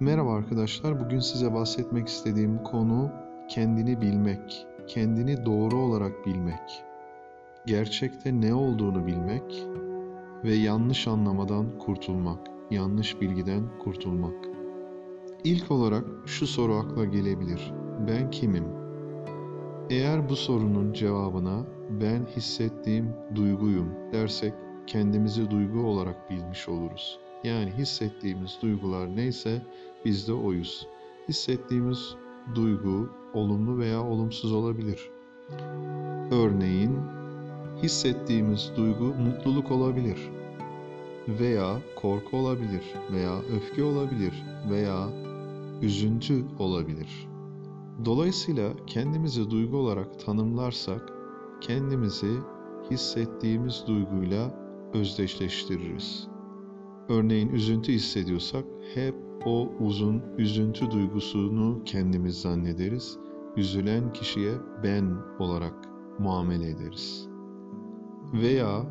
Merhaba arkadaşlar. Bugün size bahsetmek istediğim konu kendini bilmek, kendini doğru olarak bilmek, gerçekte ne olduğunu bilmek ve yanlış anlamadan kurtulmak, yanlış bilgiden kurtulmak. İlk olarak şu soru akla gelebilir. Ben kimim? Eğer bu sorunun cevabına ben hissettiğim duyguyum dersek kendimizi duygu olarak bilmiş oluruz. Yani hissettiğimiz duygular neyse biz de oyuz. Hissettiğimiz duygu olumlu veya olumsuz olabilir. Örneğin hissettiğimiz duygu mutluluk olabilir veya korku olabilir veya öfke olabilir veya üzüntü olabilir. Dolayısıyla kendimizi duygu olarak tanımlarsak kendimizi hissettiğimiz duyguyla özdeşleştiririz. Örneğin üzüntü hissediyorsak hep o uzun üzüntü duygusunu kendimiz zannederiz. Üzülen kişiye ben olarak muamele ederiz. Veya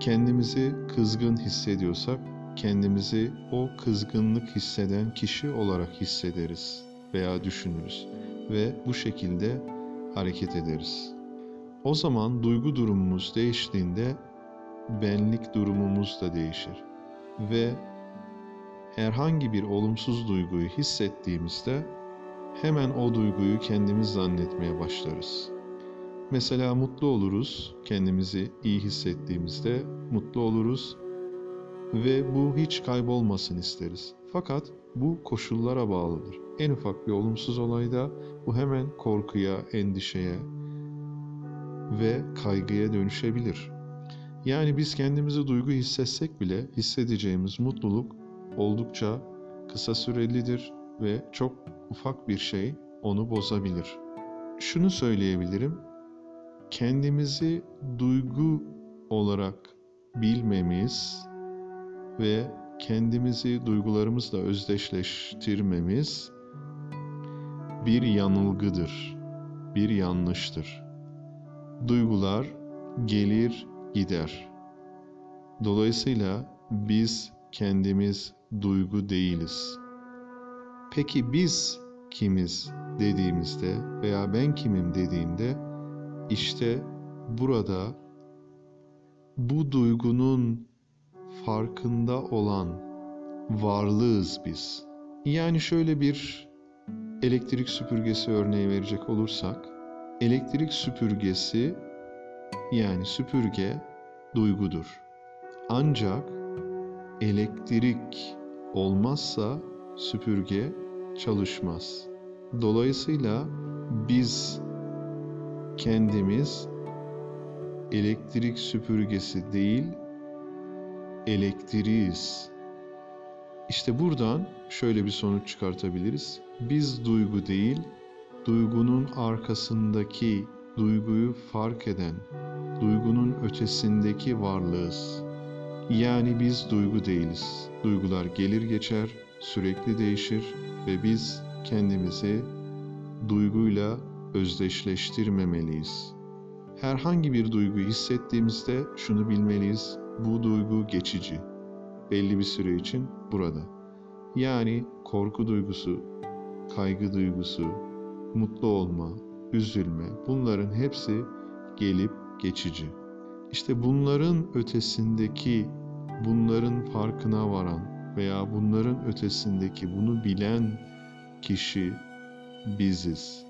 kendimizi kızgın hissediyorsak kendimizi o kızgınlık hisseden kişi olarak hissederiz veya düşünürüz ve bu şekilde hareket ederiz. O zaman duygu durumumuz değiştiğinde benlik durumumuz da değişir ve herhangi bir olumsuz duyguyu hissettiğimizde hemen o duyguyu kendimiz zannetmeye başlarız. Mesela mutlu oluruz, kendimizi iyi hissettiğimizde mutlu oluruz ve bu hiç kaybolmasın isteriz. Fakat bu koşullara bağlıdır. En ufak bir olumsuz olayda bu hemen korkuya, endişeye ve kaygıya dönüşebilir. Yani biz kendimizi duygu hissetsek bile hissedeceğimiz mutluluk oldukça kısa sürelidir ve çok ufak bir şey onu bozabilir. Şunu söyleyebilirim. Kendimizi duygu olarak bilmemiz ve kendimizi duygularımızla özdeşleştirmemiz bir yanılgıdır, bir yanlıştır. Duygular gelir gider. Dolayısıyla biz kendimiz duygu değiliz. Peki biz kimiz dediğimizde veya ben kimim dediğimde işte burada bu duygunun farkında olan varlığız biz. Yani şöyle bir elektrik süpürgesi örneği verecek olursak, elektrik süpürgesi yani süpürge duygudur. Ancak elektrik olmazsa süpürge çalışmaz. Dolayısıyla biz kendimiz elektrik süpürgesi değil, elektriğiz. İşte buradan şöyle bir sonuç çıkartabiliriz. Biz duygu değil, duygunun arkasındaki duyguyu fark eden, duygunun ötesindeki varlığız. Yani biz duygu değiliz. Duygular gelir geçer, sürekli değişir ve biz kendimizi duyguyla özdeşleştirmemeliyiz. Herhangi bir duygu hissettiğimizde şunu bilmeliyiz. Bu duygu geçici. Belli bir süre için burada. Yani korku duygusu, kaygı duygusu, mutlu olma, üzülme bunların hepsi gelip geçici. İşte bunların ötesindeki, bunların farkına varan veya bunların ötesindeki bunu bilen kişi biziz.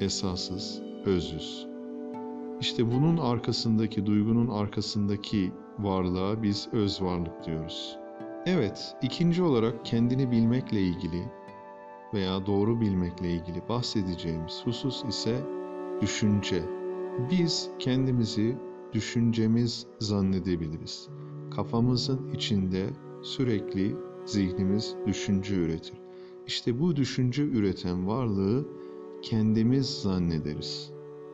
Esasız özüz. İşte bunun arkasındaki, duygunun arkasındaki varlığa biz öz varlık diyoruz. Evet, ikinci olarak kendini bilmekle ilgili veya doğru bilmekle ilgili bahsedeceğimiz husus ise düşünce. Biz kendimizi düşüncemiz zannedebiliriz. Kafamızın içinde sürekli zihnimiz düşünce üretir. İşte bu düşünce üreten varlığı kendimiz zannederiz.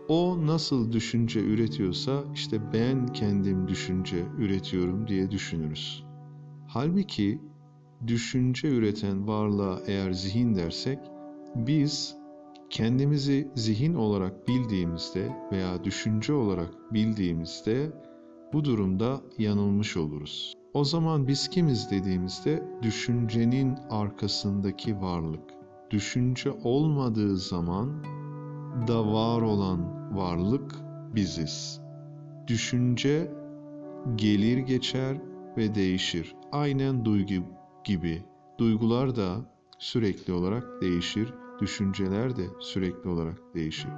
O nasıl düşünce üretiyorsa işte ben kendim düşünce üretiyorum diye düşünürüz. Halbuki düşünce üreten varlığa eğer zihin dersek biz kendimizi zihin olarak bildiğimizde veya düşünce olarak bildiğimizde bu durumda yanılmış oluruz. O zaman biz kimiz dediğimizde düşüncenin arkasındaki varlık. Düşünce olmadığı zaman da var olan varlık biziz. Düşünce gelir geçer ve değişir. Aynen duygu gibi. Duygular da sürekli olarak değişir. Düşünceler de sürekli olarak değişir.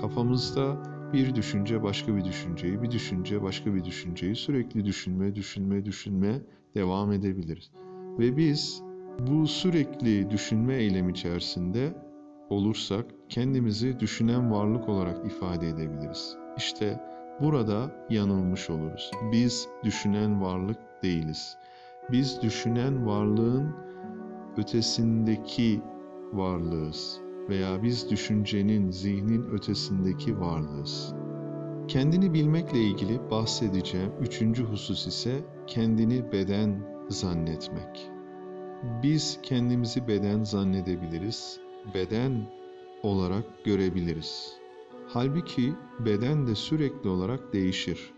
Kafamızda bir düşünce başka bir düşünceyi, bir düşünce başka bir düşünceyi sürekli düşünme, düşünme, düşünme devam edebiliriz. Ve biz bu sürekli düşünme eylemi içerisinde olursak kendimizi düşünen varlık olarak ifade edebiliriz. İşte burada yanılmış oluruz. Biz düşünen varlık değiliz. Biz düşünen varlığın ötesindeki varlığız veya biz düşüncenin, zihnin ötesindeki varlığız. Kendini bilmekle ilgili bahsedeceğim üçüncü husus ise kendini beden zannetmek. Biz kendimizi beden zannedebiliriz, beden olarak görebiliriz. Halbuki beden de sürekli olarak değişir.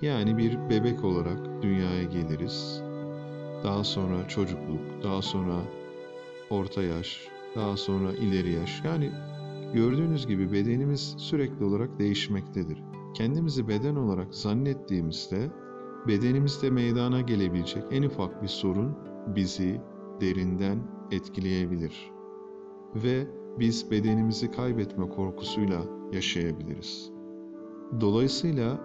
Yani bir bebek olarak dünyaya geliriz. Daha sonra çocukluk, daha sonra orta yaş, daha sonra ileri yaş. Yani gördüğünüz gibi bedenimiz sürekli olarak değişmektedir. Kendimizi beden olarak zannettiğimizde bedenimizde meydana gelebilecek en ufak bir sorun bizi derinden etkileyebilir. Ve biz bedenimizi kaybetme korkusuyla yaşayabiliriz. Dolayısıyla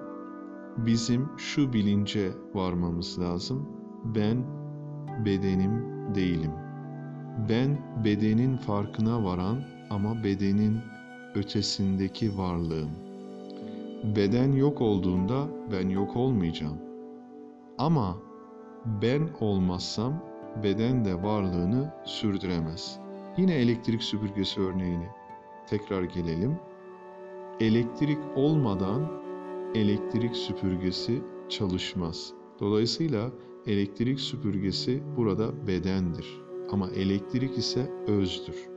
bizim şu bilince varmamız lazım. Ben bedenim değilim. Ben bedenin farkına varan ama bedenin ötesindeki varlığım. Beden yok olduğunda ben yok olmayacağım. Ama ben olmazsam beden de varlığını sürdüremez. Yine elektrik süpürgesi örneğini tekrar gelelim. Elektrik olmadan elektrik süpürgesi çalışmaz. Dolayısıyla elektrik süpürgesi burada bedendir ama elektrik ise özdür.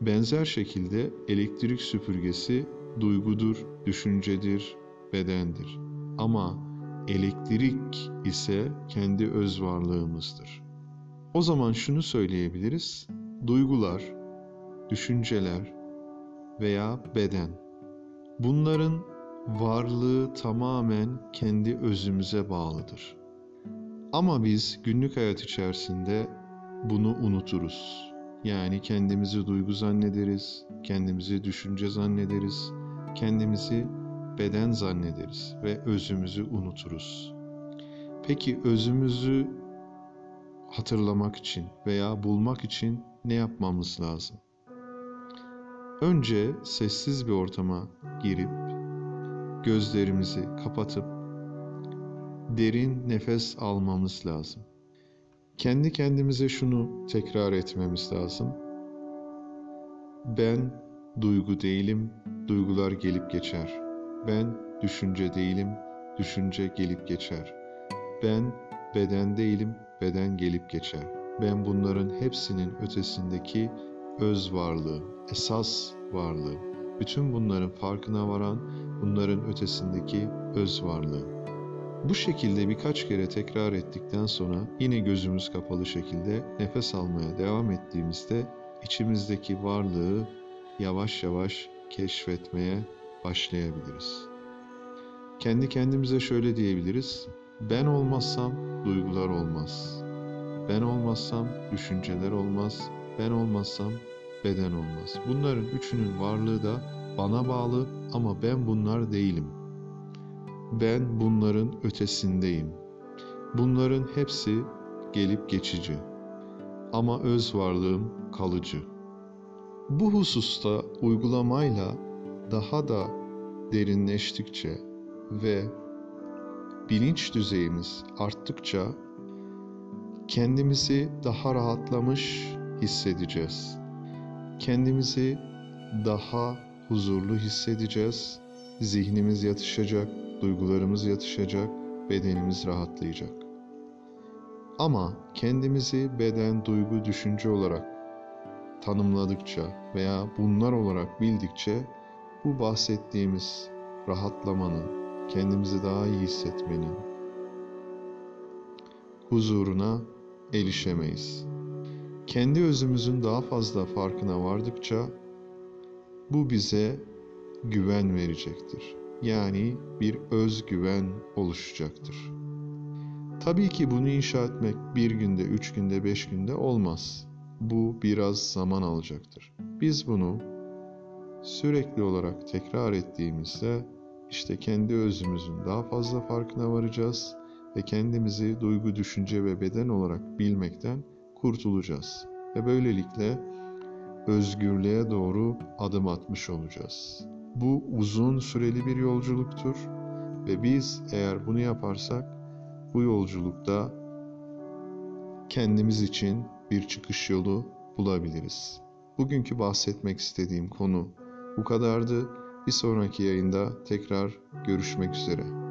Benzer şekilde elektrik süpürgesi duygudur, düşüncedir, bedendir. Ama elektrik ise kendi öz varlığımızdır. O zaman şunu söyleyebiliriz. Duygular, düşünceler veya beden bunların varlığı tamamen kendi özümüze bağlıdır. Ama biz günlük hayat içerisinde bunu unuturuz. Yani kendimizi duygu zannederiz, kendimizi düşünce zannederiz, kendimizi beden zannederiz ve özümüzü unuturuz. Peki özümüzü hatırlamak için veya bulmak için ne yapmamız lazım? Önce sessiz bir ortama girip gözlerimizi kapatıp derin nefes almamız lazım. Kendi kendimize şunu tekrar etmemiz lazım. Ben duygu değilim, duygular gelip geçer. Ben düşünce değilim, düşünce gelip geçer. Ben beden değilim, beden gelip geçer. Ben bunların hepsinin ötesindeki öz varlığım, esas varlığım. Bütün bunların farkına varan, bunların ötesindeki öz varlığım. Bu şekilde birkaç kere tekrar ettikten sonra yine gözümüz kapalı şekilde nefes almaya devam ettiğimizde içimizdeki varlığı yavaş yavaş keşfetmeye başlayabiliriz. Kendi kendimize şöyle diyebiliriz. Ben olmazsam duygular olmaz. Ben olmazsam düşünceler olmaz. Ben olmazsam beden olmaz. Bunların üçünün varlığı da bana bağlı ama ben bunlar değilim. Ben bunların ötesindeyim. Bunların hepsi gelip geçici. Ama öz varlığım kalıcı. Bu hususta uygulamayla daha da derinleştikçe ve bilinç düzeyimiz arttıkça kendimizi daha rahatlamış hissedeceğiz. Kendimizi daha huzurlu hissedeceğiz. Zihnimiz yatışacak, duygularımız yatışacak, bedenimiz rahatlayacak. Ama kendimizi beden, duygu, düşünce olarak tanımladıkça veya bunlar olarak bildikçe bu bahsettiğimiz rahatlamanın, kendimizi daha iyi hissetmenin, huzuruna erişemeyiz. Kendi özümüzün daha fazla farkına vardıkça bu bize güven verecektir. Yani bir özgüven oluşacaktır. Tabii ki bunu inşa etmek bir günde, üç günde, beş günde olmaz. Bu biraz zaman alacaktır. Biz bunu sürekli olarak tekrar ettiğimizde işte kendi özümüzün daha fazla farkına varacağız ve kendimizi duygu, düşünce ve beden olarak bilmekten kurtulacağız. Ve böylelikle özgürlüğe doğru adım atmış olacağız. Bu uzun süreli bir yolculuktur ve biz eğer bunu yaparsak bu yolculukta kendimiz için bir çıkış yolu bulabiliriz. Bugünkü bahsetmek istediğim konu bu kadardı. Bir sonraki yayında tekrar görüşmek üzere.